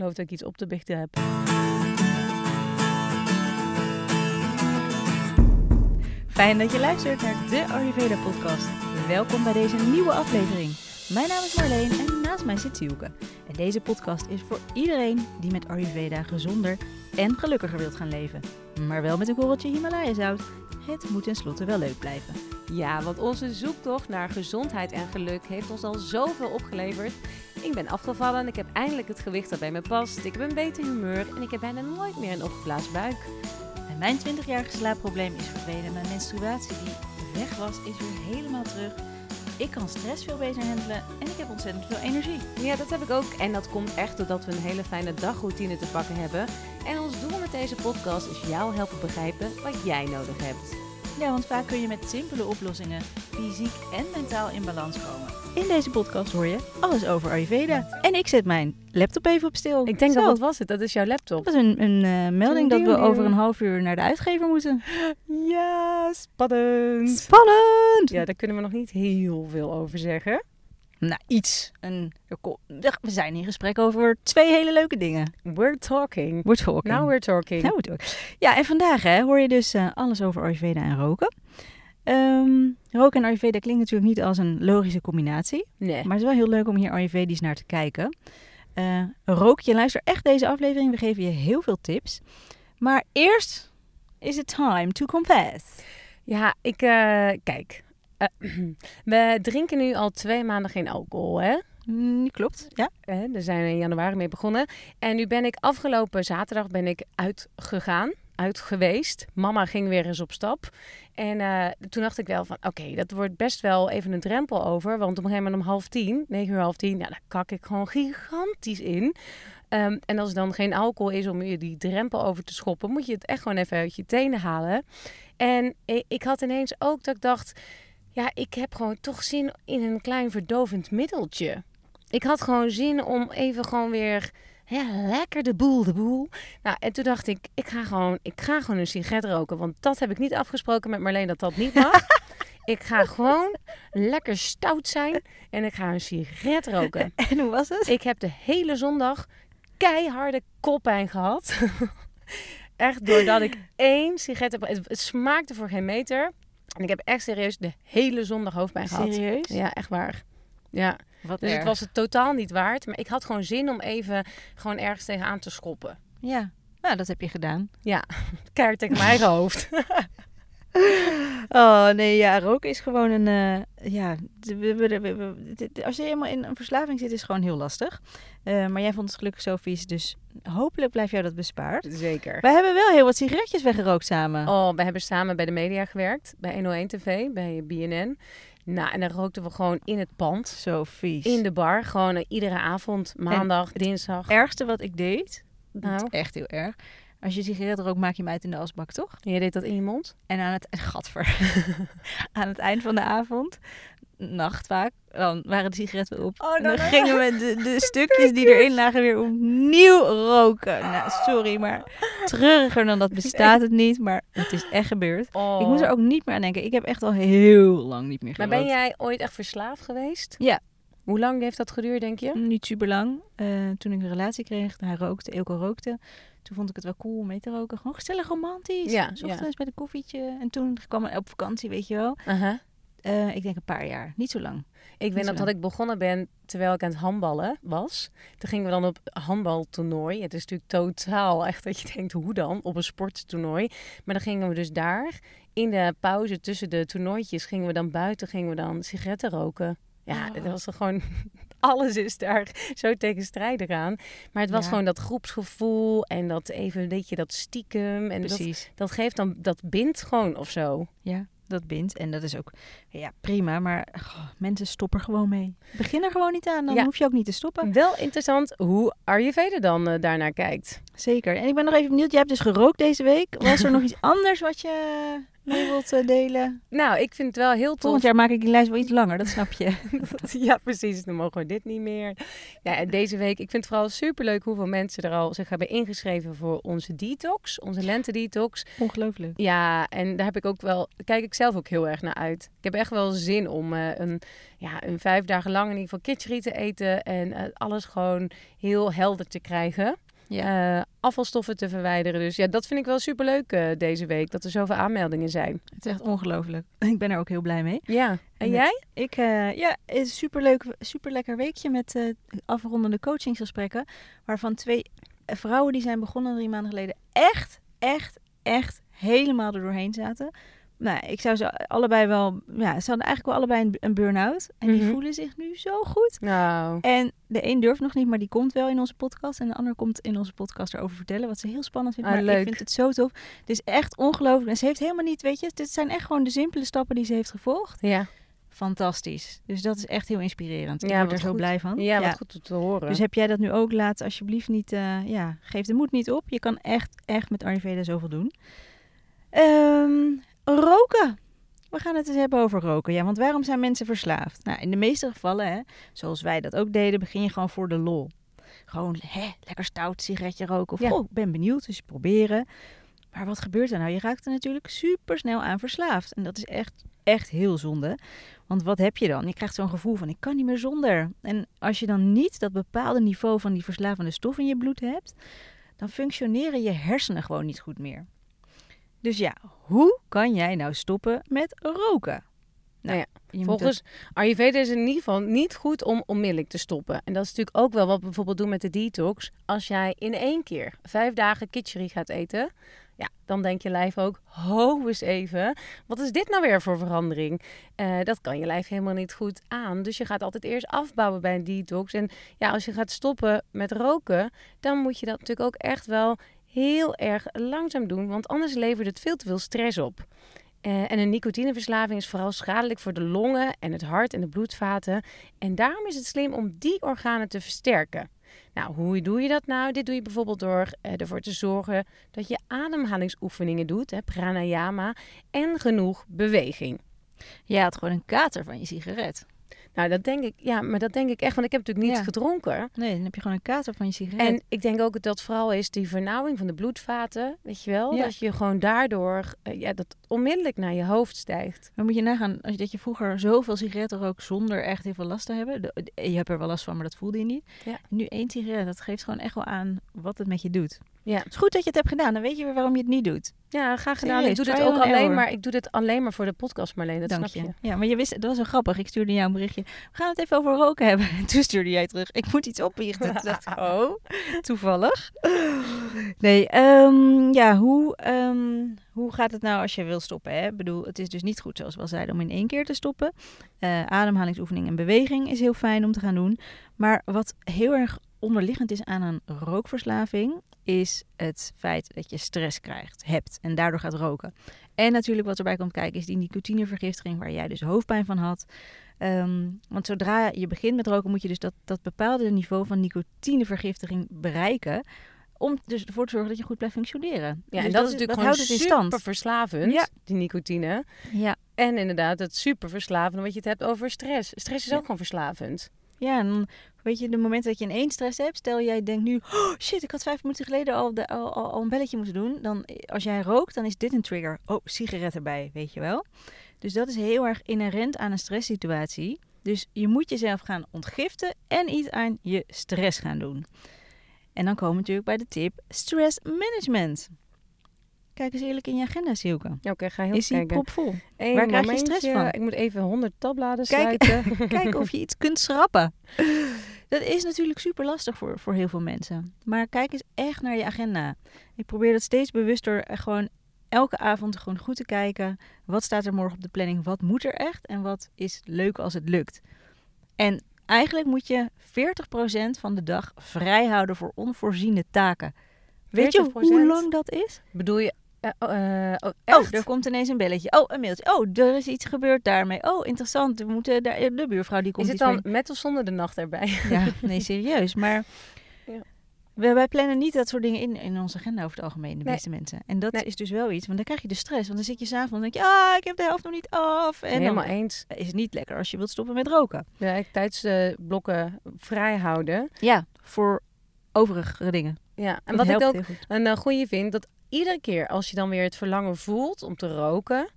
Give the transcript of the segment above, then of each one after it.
geloof dat ik iets op te biechten heb. Fijn dat je luistert naar de Ayurveda podcast. Welkom bij deze nieuwe aflevering. Mijn naam is Marleen en naast mij zit Sielke. En deze podcast is voor iedereen die met Ayurveda gezonder en gelukkiger wilt gaan leven. Maar wel met een korreltje Himalaya zout. Het moet tenslotte wel leuk blijven. Ja, want onze zoektocht naar gezondheid en geluk heeft ons al zoveel opgeleverd. Ik ben afgevallen en ik heb eindelijk het gewicht dat bij me past. Ik heb een beter humeur en ik heb bijna nooit meer een opgeblazen buik. En mijn 20-jarige slaapprobleem is verdwenen. Mijn menstruatie die weg was, is weer helemaal terug. Ik kan stress veel beter handelen en ik heb ontzettend veel energie. Ja, dat heb ik ook. En dat komt echt doordat we een hele fijne dagroutine te pakken hebben. En ons met deze podcast is jou helpen begrijpen wat jij nodig hebt. Ja, want vaak kun je met simpele oplossingen fysiek en mentaal in balans komen. In deze podcast hoor je alles over Ayurveda. En ik zet mijn laptop even op stil. Ik denk Zo. dat dat was het. Dat is jouw laptop. Dat was een, een eh, melding dat we over een half uur naar de uitgever moeten. Ja, spannend. Spannend! Ja, daar kunnen we nog niet heel veel over zeggen. Nou, iets. Een, we zijn in gesprek over twee hele leuke dingen. We're talking. We're talking. Now we're talking. Nou, we talk. Ja, en vandaag hè, hoor je dus eh, alles over Ayurveda en roken. Ehm, roken en Ayurveda klinkt natuurlijk niet als een logische combinatie. Nee. Maar het is wel heel leuk om hier Ayurvedisch naar te kijken. Eh rook je, luister echt deze aflevering. We geven je heel veel tips. Maar eerst is het time to confess. Ja, ik... eh, kijk. Eh, we drinken nu al twee maanden geen alcohol, hè? Mm, klopt, ja. Eh, Daar zijn we in januari mee begonnen. En nu ben ik afgelopen zaterdag ben ik uitgegaan. Uit geweest. Mama ging weer eens op stap. En eh, toen dacht ik wel van, oké, dat wordt best wel even een drempel over. Want op een gegeven moment om half tien, negen uur half tien, ja, daar kak ik gewoon gigantisch in. Ehm, en als er dan geen alcohol is om je die drempel over te schoppen, moet je het echt gewoon even uit je tenen halen. En ik, ik had ineens ook dat ik dacht, ja, ik heb gewoon toch zin in een klein verdovend middeltje. Ik had gewoon zin om even gewoon weer ja, lekker de boel, de boel. Nou, en toen dacht ik, ik ga gewoon, ik ga gewoon een sigaret roken. Want dat heb ik niet afgesproken met Marleen dat dat niet mag. ik ga gewoon lekker stout zijn en ik ga een sigaret roken. En hoe was het? Ik heb de hele zondag keiharde koppijn gehad. echt doordat ik één sigaret heb. Het, het smaakte voor geen meter. En ik heb echt serieus de hele zondag hoofdpijn gehad. Serieus? Ja, echt waar. Ja, Wat dus het was het totaal niet waard. Maar ik had gewoon zin om even gewoon ergens tegenaan te schoppen. Ja, nou, dat heb je gedaan. Ja, keihard tegen mijn eigen hoofd. Oh nee, ja, roken is gewoon een. eh, ja, we- we- we- we- als je helemaal in een verslaving zit, is het gewoon heel lastig. Eh, maar jij vond het gelukkig zo vies, dus hopelijk blijft jou dat bespaard. Zeker. Wij hebben wel heel wat sigaretjes weggerookt samen. Oh, we hebben samen bij de media gewerkt. Bij 101 TV, bij BNN. Nou, en dan rookten we gewoon in het pand. Zo vies. In de bar. Gewoon eh, iedere avond. Maandag, dinsdag. ergste wat ik deed, Nou? echt heel erg. Als je sigaret rookt, maak je hem uit in de asbak, toch? En jij deed dat in je mond? En aan het, gadver, aan het eind van de avond, nacht vaak, dan waren de sigaretten op. Oh, en dan gingen we de, de stukjes die erin lagen weer opnieuw roken. Nou, sorry, maar treuriger dan dat bestaat het niet. Maar het is echt gebeurd. Oh. Ik moet er ook niet meer aan denken. Ik heb echt al heel lang niet meer Maar gerookt. ben jij ooit echt verslaafd geweest? Ja. Hoe lang heeft dat geduurd, denk je? Niet super lang. Eh, toen ik een relatie kreeg, hij rookte, Eelco rookte. Toen vond ik het wel cool om mee te roken. Gewoon gezellig romantisch. Ja, S ochtends bij de koffietje. En toen kwam ik op vakantie, weet je wel. Eh, ik denk een paar jaar. Niet zo lang. Ik weet nog dat ik begonnen ben terwijl ik aan het handballen was. Toen gingen we dan op handbaltoernooi. Het is natuurlijk totaal echt dat je denkt, hoe dan? Op een sporttoernooi. Maar dan gingen we dus daar in de pauze tussen de toernooitjes gingen we dan buiten, gingen we dan sigaretten roken. Ja, Oh. dat was er gewoon... Alles is daar zo tegenstrijdig aan. Maar het was Ja. gewoon dat groepsgevoel en dat even, weet je, dat stiekem. En dat, Precies. dat geeft dan, dat bindt gewoon of zo. Ja, dat bindt. En dat is ook ja, prima. Maar goh, mensen stoppen gewoon mee. Begin er gewoon niet aan. Dan Ja. hoef je ook niet te stoppen. Wel interessant hoe Ayurveda dan eh, daarnaar kijkt. Zeker. En ik ben nog even benieuwd. Jij hebt dus gerookt deze week. Was er nog iets anders wat je mee wilt eh, delen. Nou, ik vind het wel heel tof. Volgend jaar maak ik die lijst wel iets langer, dat snap je. ja, precies. Dan mogen we dit niet meer. Ja, en deze week, ik vind het vooral superleuk hoeveel mensen er al zich hebben ingeschreven voor onze detox, onze lente detox. Ongelooflijk. Ja, en daar heb ik ook wel, kijk ik zelf ook heel erg naar uit. Ik heb echt wel zin om eh, een, ja, een vijf dagen lang in ieder geval kitchery te eten en eh, alles gewoon heel helder te krijgen. Ja. Eh, afvalstoffen te verwijderen. Dus ja, dat vind ik wel superleuk eh deze week, dat er zoveel aanmeldingen zijn. Het is echt ongelooflijk. Ik ben er ook heel blij mee. Ja, en En jij? Ik, eh, ja, het is een superleuk, super lekker weekje met eh, afrondende coachingsgesprekken. Waarvan twee vrouwen die zijn begonnen drie maanden geleden echt, echt, echt helemaal er doorheen zaten. Nou, ik zou ze allebei wel, ja, ze hadden eigenlijk wel allebei een, een burn-out. En die Mhm. voelen zich nu zo goed. Nou, En de een durft nog niet, maar die komt wel in onze podcast. En de ander komt in onze podcast erover vertellen. Wat ze heel spannend vindt. Ah, maar leuk. ik vind het zo tof. Het is echt ongelooflijk. En ze heeft helemaal niet, weet je, dit zijn echt gewoon de simpele stappen die ze heeft gevolgd. ja. Fantastisch. Dus dat is echt heel inspirerend. Ik Ja, word er zo goed. blij van. Ja, wat goed om te horen. Dus heb jij dat nu ook? Laat alsjeblieft niet, eh, ja, geef de moed niet op. Je kan echt, echt met Ayurveda zoveel doen. Ehm, roken. We gaan het eens hebben over roken. Ja, want waarom zijn mensen verslaafd? Nou, in de meeste gevallen, hè, zoals wij dat ook deden, begin je gewoon voor de lol. Gewoon, hè, lekker stout sigaretje roken. Of, Ja. oh, ik ben benieuwd, dus proberen. Maar wat gebeurt er nou? Je raakt er natuurlijk super snel aan verslaafd. En dat is echt, echt heel zonde. Want wat heb je dan? Je krijgt zo'n gevoel van, ik kan niet meer zonder. En als je dan niet dat bepaalde niveau van die verslavende stof in je bloed hebt, dan functioneren je hersenen gewoon niet goed meer. Dus ja, hoe kan jij nou stoppen met roken? Nou ja, je moet Volgens Ayurveda is het in ieder geval niet goed om onmiddellijk te stoppen. En dat is natuurlijk ook wel wat we bijvoorbeeld doen met de detox. Als jij in één keer vijf dagen kitchery gaat eten, ja, dan denkt je lijf ook, ho eens even, wat is dit nou weer voor verandering? Eh, dat kan je lijf helemaal niet goed aan. Dus je gaat altijd eerst afbouwen bij een detox. En ja, als je gaat stoppen met roken, dan moet je dat natuurlijk ook echt wel heel erg langzaam doen. Want anders levert het veel te veel stress op. Eh, en een nicotineverslaving is vooral schadelijk voor de longen en het hart en de bloedvaten. En daarom is het slim om die organen te versterken. Nou, hoe doe je dat nou? Dit doe je bijvoorbeeld door eh, ervoor te zorgen dat je ademhalingsoefeningen doet, pranayama, en genoeg beweging. Je had gewoon een kater van je sigaret. Nou, dat denk ik, ja, maar dat denk ik echt, want ik heb natuurlijk niet Ja. gedronken. Nee, dan heb je gewoon een kater van je sigaret. En ik denk ook dat dat vooral is die vernauwing van de bloedvaten, weet je wel? Ja. Dat je gewoon daardoor, eh, ja, dat onmiddellijk naar je hoofd stijgt. Dan moet je nagaan als je, dat je vroeger zoveel sigaretten rook zonder echt heel veel last te hebben. De- de- je hebt er wel last van, maar dat voelde je niet. Ja. Nu één sigaret, dat geeft gewoon echt wel aan wat het met je doet. Ja. Het is goed dat je het hebt gedaan, dan weet je weer waarom je het niet doet. Ja, graag gedaan. Serieus, ik doe dit trial ook alleen maar. Ik doe dit alleen maar voor de podcast, Marleen. Dat Dank snap je. Ja, maar je wist, dat was zo grappig. Ik stuurde jou een berichtje. We gaan het even over roken hebben. En toen stuurde jij terug. Ik moet iets opbiechten. Toen dacht ik, oh, toevallig. Nee, ehm, ja, hoe, ehm, hoe gaat het nou als je wil stoppen? Hè? Ik bedoel, het is dus niet goed, zoals we al zeiden, om in één keer te stoppen. Eh, ademhalingsoefening en beweging is heel fijn om te gaan doen. Maar wat heel erg onderliggend is aan een rookverslaving, is het feit dat je stress krijgt, hebt en daardoor gaat roken. En natuurlijk wat erbij komt kijken is die nicotinevergiftiging waar jij dus hoofdpijn van had. Ehm, want zodra je begint met roken moet je dus dat, dat bepaalde niveau van nicotinevergiftiging bereiken. Om dus ervoor te zorgen dat je goed blijft functioneren. Ja, Dus en dat, is natuurlijk gewoon super verslavend, Ja. die nicotine. Ja. En inderdaad, het super verslavend, wat je het hebt over stress. Stress is Ja. ook gewoon verslavend. Ja, en dan weet je, de momenten dat je in één stress hebt, stel jij denkt nu, oh shit, ik had vijf minuten geleden al, de, al, al een belletje moeten doen. Dan, als jij rookt, dan is dit een trigger. Oh, sigaret erbij, weet je wel. Dus dat is heel erg inherent aan een stresssituatie. Dus je moet jezelf gaan ontgiften en iets aan je stress gaan doen. En dan komen we natuurlijk bij de tip stress management. Kijk eens eerlijk in je agenda, Silke. Ja, Oké, ga heel Is die kijken. propvol? Eén Waar krijg je stress van? Ik moet even 100 tabbladen Kijk- sluiten. Kijk of je iets kunt schrappen. Dat is natuurlijk super lastig voor, voor heel veel mensen. Maar kijk eens echt naar je agenda. Ik probeer dat steeds bewuster eh, gewoon elke avond gewoon goed te kijken. Wat staat er morgen op de planning? Wat moet er echt? En wat is leuk als het lukt? En eigenlijk moet je 40% van de dag vrij houden voor onvoorziene taken. Weet je 40%? hoe lang dat is? Bedoel je... eh, oh, eh, oh? Oh, er komt ineens een belletje. Oh, een mailtje. Oh, er is iets gebeurd daarmee. Oh, interessant. We moeten daar, de buurvrouw die komt is het dan mee- met of zonder de nacht erbij? Ja, nee, serieus. Maar Ja. We, wij plannen niet dat soort dingen in, in onze agenda over het algemeen, de Nee. meeste mensen. En dat Nee. is dus wel iets, want dan krijg je de stress. Want dan zit je s'avonds en denk je, ah, ik heb de helft nog niet af. En Helemaal dan eens. is het niet lekker als je wilt stoppen met roken. Ja, tijdsblokken vrij houden. Ja, voor overige dingen. Ja, en Dat wat ik ook een uh, goede vind, dat iedere keer als je dan weer het verlangen voelt om te roken,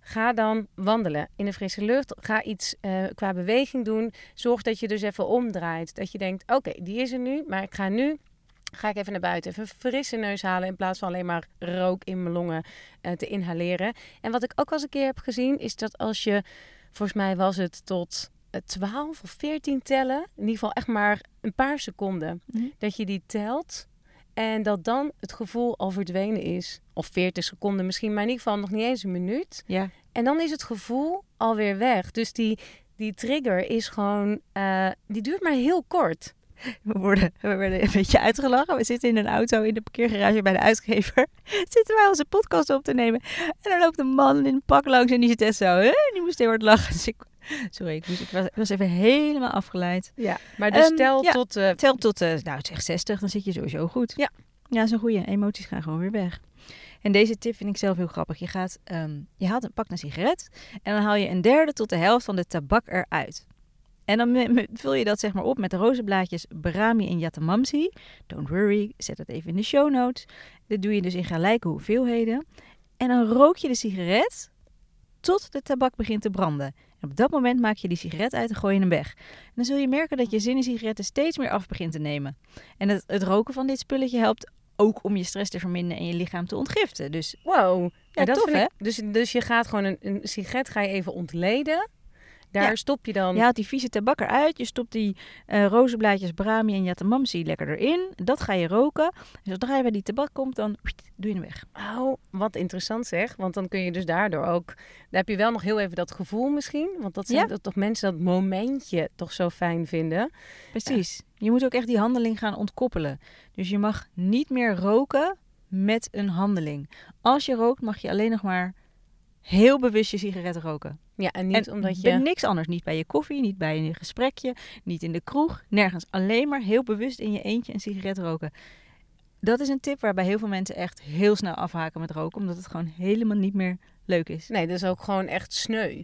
ga dan wandelen in de frisse lucht. Ga iets eh, qua beweging doen. Zorg dat je dus even omdraait. Dat je denkt, oké, die is er nu, maar ik ga nu ga ik even naar buiten, even een frisse neus halen in plaats van alleen maar rook in mijn longen eh, te inhaleren. En wat ik ook al eens een keer heb gezien, is dat als je, volgens mij was het tot eh, 12 of 14 tellen, in ieder geval echt maar een paar seconden, Mhm. dat je die telt en dat dan het gevoel al verdwenen is. Of 40 seconden misschien, maar in ieder geval nog niet eens een minuut. Ja. En dan is het gevoel alweer weg. Dus die, die trigger is gewoon, eh, die duurt maar heel kort. We worden, we werden een beetje uitgelachen. We zitten in een auto in de parkeergarage bij de uitgever. Zitten wij onze podcast op te nemen. En dan loopt een man in een pak langs en die zit echt zo. Hè? Die moest heel hard lachen. Dus ik, sorry, ik, moest, ik, was, ik was even helemaal afgeleid. Ja. Maar dus Ehm, tel ja. tot... eh, Tel tot, eh, nou zeg 60, dan zit je sowieso goed. Ja. Ja, zo'n goede. Emoties gaan gewoon weer weg. En deze tip vind ik zelf heel grappig. Je, gaat, ehm, je haalt een pak een sigaret en dan haal je een derde tot de helft van de tabak eruit. En dan vul je dat zeg maar op met de rozenblaadjes Brahmi en Yatamamsi. Don't worry, zet dat even in de show notes. Dit doe je dus in gelijke hoeveelheden. En dan rook je de sigaret tot de tabak begint te branden. En op dat moment maak je die sigaret uit en gooi je hem weg. En dan zul je merken dat je zin in sigaretten steeds meer af begint te nemen. En het, het roken van dit spulletje helpt ook om je stress te verminderen en je lichaam te ontgiften. Dus wow. Ja, dat tof, vind hè? ik- dus, dus je gaat gewoon een, een sigaret ga je even ontleden. Daar Ja. stop je dan... je haalt die vieze tabak eruit, je stopt die eh rozenblaadjes Brahmi en Yatamamsi lekker erin. Dat ga je roken. En zodra je bij die tabak komt, dan doe je hem weg. Oh, wat interessant zeg. Want dan kun je dus daardoor ook... Dan heb je wel nog heel even dat gevoel misschien. Want dat zijn Ja. dat toch mensen dat momentje toch zo fijn vinden. Precies. Je moet ook echt die handeling gaan ontkoppelen. Dus je mag niet meer roken met een handeling. Als je rookt, mag je alleen nog maar heel bewust je sigaret roken. Ja, en niet en omdat je... niks anders. Niet bij je koffie, niet bij een gesprekje, niet in de kroeg. Nergens. Alleen maar heel bewust in je eentje een sigaret roken. Dat is een tip waarbij heel veel mensen echt heel snel afhaken met roken. Omdat het gewoon helemaal niet meer leuk is. Nee, dat is ook gewoon echt sneu.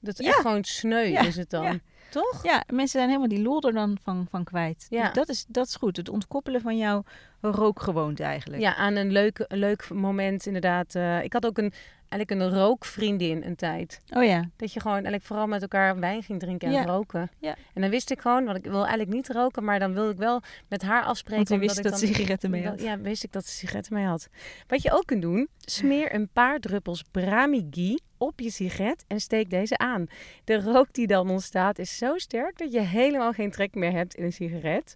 Dat is Ja. echt gewoon sneu Ja, is het dan. ja. Toch? Ja, mensen zijn helemaal die lol er dan van, van kwijt. Ja. Dus dat is, dat is goed. Het ontkoppelen van jouw rookgewoonte eigenlijk. Ja, aan een leuk, een leuk moment inderdaad. Eh, ik had ook een, eigenlijk een rookvriendin een tijd. Oh ja. Dat je gewoon eigenlijk vooral met elkaar wijn ging drinken en Ja. roken. Ja. En dan wist ik gewoon, want ik wil eigenlijk niet roken, maar dan wilde ik wel met haar afspreken. Want wist ik dat dan- ze sigaretten mee had. Ja, wist ik dat ze sigaretten mee had. Wat je ook kunt doen, smeer een paar druppels Brahmi ghee op je sigaret en steek deze aan. De rook die dan ontstaat is zo sterk dat je helemaal geen trek meer hebt in een sigaret.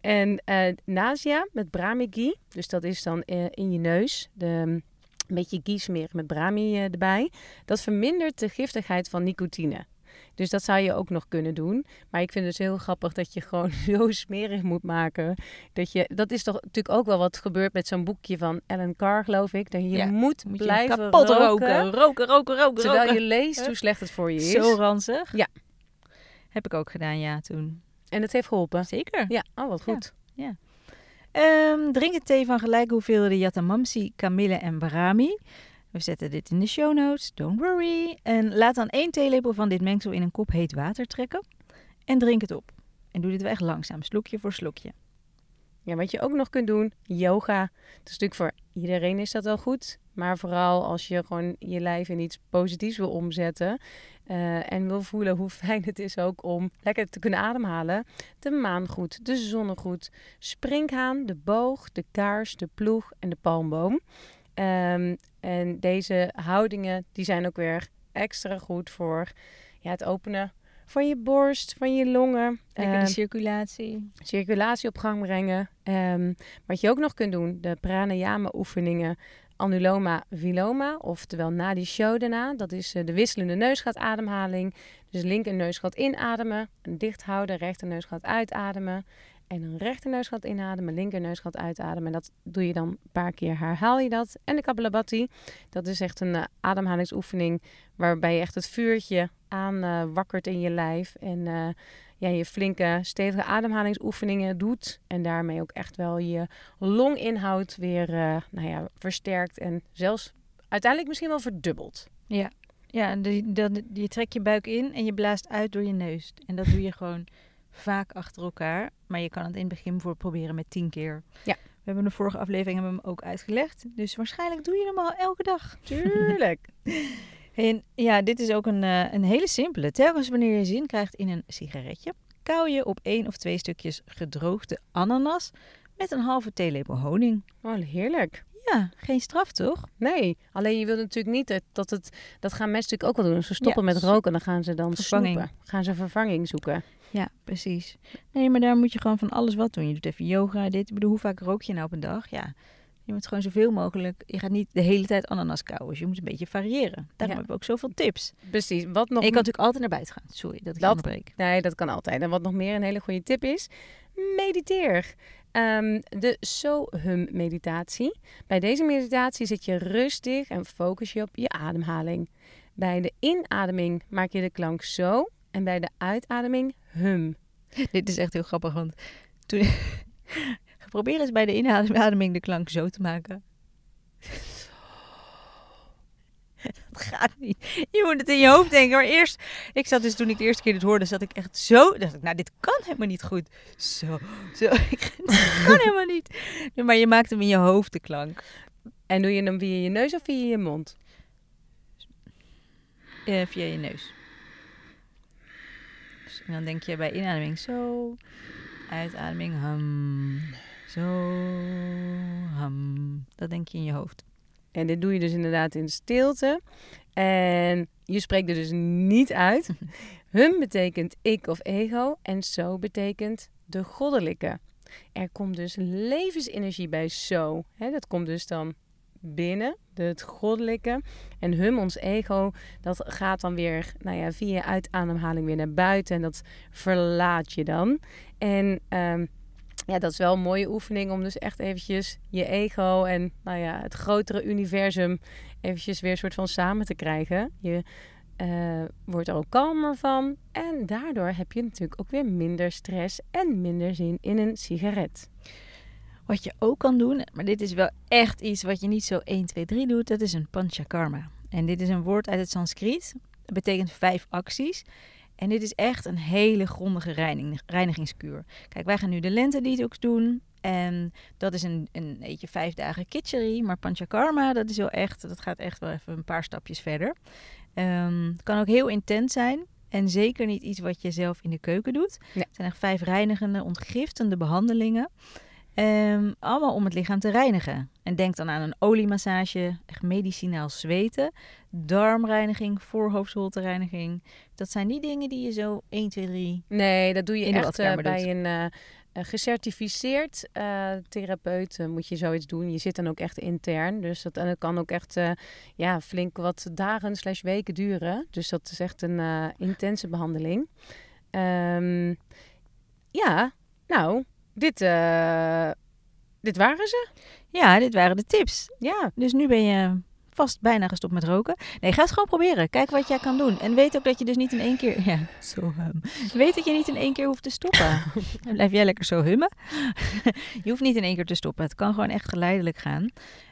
En nausea met Brahmi ghee, dus dat is dan eh, in je neus, de, een beetje ghee smeren met Brahmi eh, erbij. Dat vermindert de giftigheid van nicotine. Dus dat zou je ook nog kunnen doen. Maar ik vind het heel grappig dat je gewoon zo smerig moet maken. Dat, je, dat is toch natuurlijk ook wel wat gebeurt met zo'n boekje van Ellen Carr, geloof ik. Dat je Ja, moet, Moet je blijven kapot roken. roken. Roken, roken, roken, Terwijl roken. je leest hoe slecht het voor je is. Zo ranzig. Ja. Heb ik ook gedaan, ja, toen. En het heeft geholpen. Zeker. Ja, oh wat goed. Ehm, drink een thee van gelijke hoeveelheden Yatamamsi, kamille en Brahmi. We zetten dit in de show notes, don't worry. En laat dan één theelepel van dit mengsel in een kop heet water trekken. En drink het op. En doe dit wel echt langzaam, slokje voor slokje. Ja, wat je ook nog kunt doen, yoga. Dat is natuurlijk voor iedereen is dat wel goed. Maar vooral als je gewoon je lijf in iets positiefs wil omzetten. Eh, en wil voelen hoe fijn het is ook om lekker te kunnen ademhalen. De maan goed, de zon goed. Springhaan, de boog, de kaars, de ploeg en de palmboom. Ehm, en deze houdingen die zijn ook weer extra goed voor ja, het openen van je borst, van je longen. Lekker die circulatie. circulatie op gang brengen. Ehm, wat je ook nog kunt doen, de pranayama oefeningen. Anuloma viloma, oftewel na die show daarna. Dat is eh, de wisselende neusgatademhaling. Dus linker neusgat inademen, dicht houden, rechter neusgat uitademen. En een rechter neusgat inademen, linker neusgat uitademen. En dat doe je dan een paar keer, herhaal je dat. En de Kapalabhati, dat is echt een eh, ademhalingsoefening waarbij je echt het vuurtje aan eh, in je lijf. En ja, je flinke, stevige ademhalingsoefeningen doet. En daarmee ook echt wel je longinhoud weer uh, nou ja, versterkt. En zelfs uiteindelijk misschien wel verdubbelt. Ja, ja de, de, je trekt je buik in en je blaast uit door je neus. En dat doe je gewoon vaak achter elkaar. Maar je kan het in het begin voor proberen met tien keer. Ja. We hebben de vorige aflevering hebben hem ook uitgelegd. Dus waarschijnlijk doe je hem al elke dag. Tuurlijk. en ja, dit is ook een, uh, een hele simpele. Telkens wanneer je zin krijgt in een sigaretje, kauw je op één of twee stukjes gedroogde ananas met een halve theelepel honing. Oh, heerlijk. Ja, geen straf toch? Nee, alleen je wilt natuurlijk niet dat het... Dat gaan mensen natuurlijk ook wel doen. Ze stoppen met roken, dan gaan ze dan vervanging. snoepen. Gaan ze vervanging zoeken. Ja, precies. Nee, maar daar moet je gewoon van alles wat doen. Je doet even yoga, dit. Ik bedoel, hoe vaak rook je nou op een dag? Ja, je moet gewoon zoveel mogelijk... Je gaat niet de hele tijd ananas kauwen. Dus je moet een beetje variëren. Daarom ja. hebben we ook zoveel tips. Precies. Wat nog... En je kan natuurlijk altijd naar buiten gaan. Sorry dat ik dat, onderbreek. Nee, dat kan altijd. En wat nog meer een hele goede tip is... Mediteer. Um, de Sohum-meditatie. Bij deze meditatie zit je rustig en focus je op je ademhaling. Bij de inademing maak je de klank zo en bij de uitademing hum. Dit is echt heel grappig, want toen... probeer eens bij de inademing de klank zo te maken. Dat gaat niet. Je moet het in je hoofd denken. Maar eerst, ik zat dus toen ik de eerste keer dit hoorde, zat ik echt zo. Dacht ik, nou, dit kan helemaal niet goed. Zo, zo. dat kan helemaal niet. maar je maakt hem in je hoofd de klank. En doe je hem via je neus of via je mond? Uh, via je neus. Dus, en dan denk je bij inademing zo. Uitademing hum. Zo hum. Dat denk je in je hoofd. En dit doe je dus inderdaad in stilte. En je spreekt er dus niet uit. Hum betekent ik of ego. En zo betekent de goddelijke. Er komt dus levensenergie bij zo. dat komt dus dan binnen, het goddelijke. En hum, ons ego, dat gaat dan weer nou ja, via uitademhaling weer naar buiten. En dat verlaat je dan. En um, ja, dat is wel een mooie oefening om dus echt eventjes je ego en nou ja, het grotere universum eventjes weer soort van samen te krijgen. Je uh, wordt er ook kalmer van en daardoor heb je natuurlijk ook weer minder stress en minder zin in een sigaret. Wat je ook kan doen, maar dit is wel echt iets wat je niet zo 1, 2, 3 doet, dat is een panchakarma. En dit is een woord uit het Sanskriet. Dat betekent vijf acties. En dit is echt een hele grondige reining, reinigingskuur. Kijk, wij gaan nu de lente detox doen. En dat is een, een eetje vijf dagen kitchery. Maar panchakarma, dat is wel echt, dat gaat echt wel even een paar stapjes verder. Um, het kan ook heel intens zijn. En zeker niet iets wat je zelf in de keuken doet. Het zijn echt vijf reinigende, ontgiftende behandelingen. Um, allemaal om het lichaam te reinigen. En denk dan aan een oliemassage, echt medicinaal zweten, darmreiniging, voorhoofdholtereiniging. Dat zijn die dingen die je zo 1, 2, 3 Nee, dat doe je echt uh, bij een uh, gecertificeerd uh, therapeut. moet je zoiets doen. Je zit dan ook echt intern. Dus dat, en dat kan ook echt ja, flink wat dagen slash weken duren. Dus dat is echt een intense behandeling. Um, ja, nou dit, dit waren ze. Ja, dit waren de tips. Ja. Dus nu ben je vast bijna gestopt met roken. Nee, ga het gewoon proberen. Kijk wat jij kan doen. En weet ook dat je dus niet in één keer... Ja, zo hum. Weet dat je niet in één keer hoeft te stoppen. Dan blijf jij lekker zo hummen. je hoeft niet in één keer te stoppen. Het kan gewoon echt geleidelijk gaan.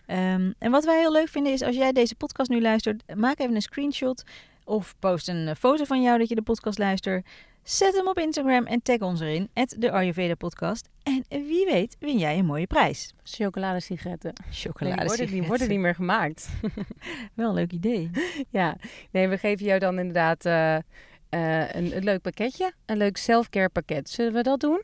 Um, en wat wij heel leuk vinden is, als jij deze podcast nu luistert... maak even een screenshot of post een foto van jou dat je de podcast luistert. Zet hem op Instagram en tag ons erin, de Ayurveda podcast. En wie weet win jij een mooie prijs. Chocoladesigaretten. Chocoladesigaretten. Nee, die, worden, niet meer gemaakt. Wel een leuk idee. ja, nee, we geven jou dan inderdaad uh, uh, een, een, leuk pakketje. Een leuk self-care pakket. Zullen we dat doen?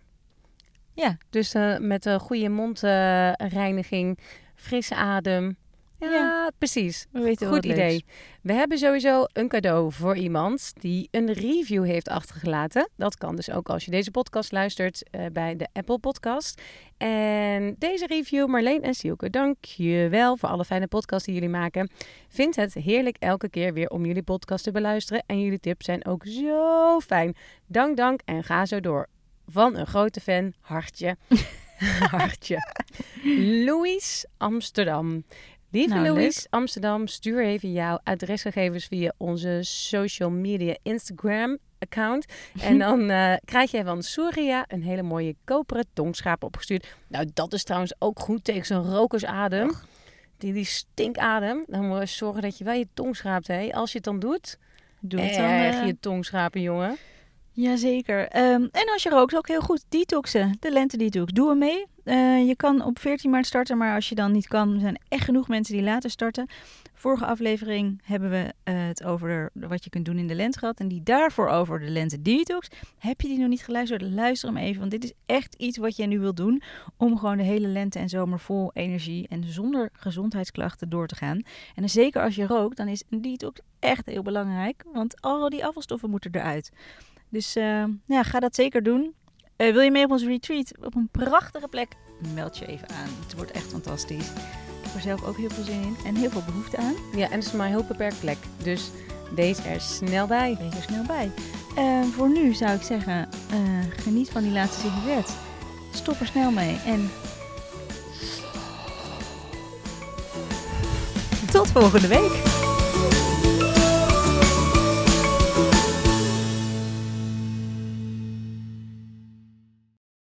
Ja. Dus uh, met een goede mondreiniging, frisse adem, ja, precies. We weten Goed idee. We hebben sowieso een cadeau voor iemand die een review heeft achtergelaten. Dat kan dus ook als je deze podcast luistert uh, bij de Apple Podcast. En deze review, Marleen en Sielke, dank je wel voor alle fijne podcasts die jullie maken. Vind het heerlijk elke keer weer om jullie podcast te beluisteren. En jullie tips zijn ook zo fijn. Dank, dank en ga zo door. Van een grote fan, hartje. hartje. Louis Amsterdam. Lieve nou, Louis, Amsterdam, stuur even jouw adresgegevens via onze social media Instagram account. En dan uh, krijg je van Surya een hele mooie koperen tongschaap opgestuurd. Nou, dat is trouwens ook goed tegen zo'n rokersadem. Die, die stinkadem. Dan moet je zorgen dat je wel je tong schraapt. Hè. Als je het dan doet, Doe het dan. Uh... je tong schrapen, jongen. Jazeker. Um, en als je rookt, ook heel goed detoxen. De lente detox. Doe hem mee. Uh, je kan op 14 maart starten, maar als je dan niet kan, er zijn echt genoeg mensen die later starten. Vorige aflevering hebben we uh, het over wat je kunt doen in de lente gehad. En die daarvoor over de lente detox. Heb je die nog niet geluisterd? Luister hem even, want dit is echt iets wat je nu wilt doen. Om gewoon de hele lente en zomer vol energie en zonder gezondheidsklachten door te gaan. En zeker als je rookt, dan is een detox echt heel belangrijk. Want al die afvalstoffen moeten eruit. Dus uh, ja, ga dat zeker doen. Uh, wil je mee op ons retreat op een prachtige plek? Meld je even aan. Het wordt echt fantastisch. Ik heb er zelf ook heel veel zin in en heel veel behoefte aan. Ja, en het is maar een heel beperkt plek. Dus wees er snel bij. Wees er snel bij. Uh, voor nu zou ik zeggen, geniet van die laatste sigaret. Stop er snel mee en... Tot volgende week!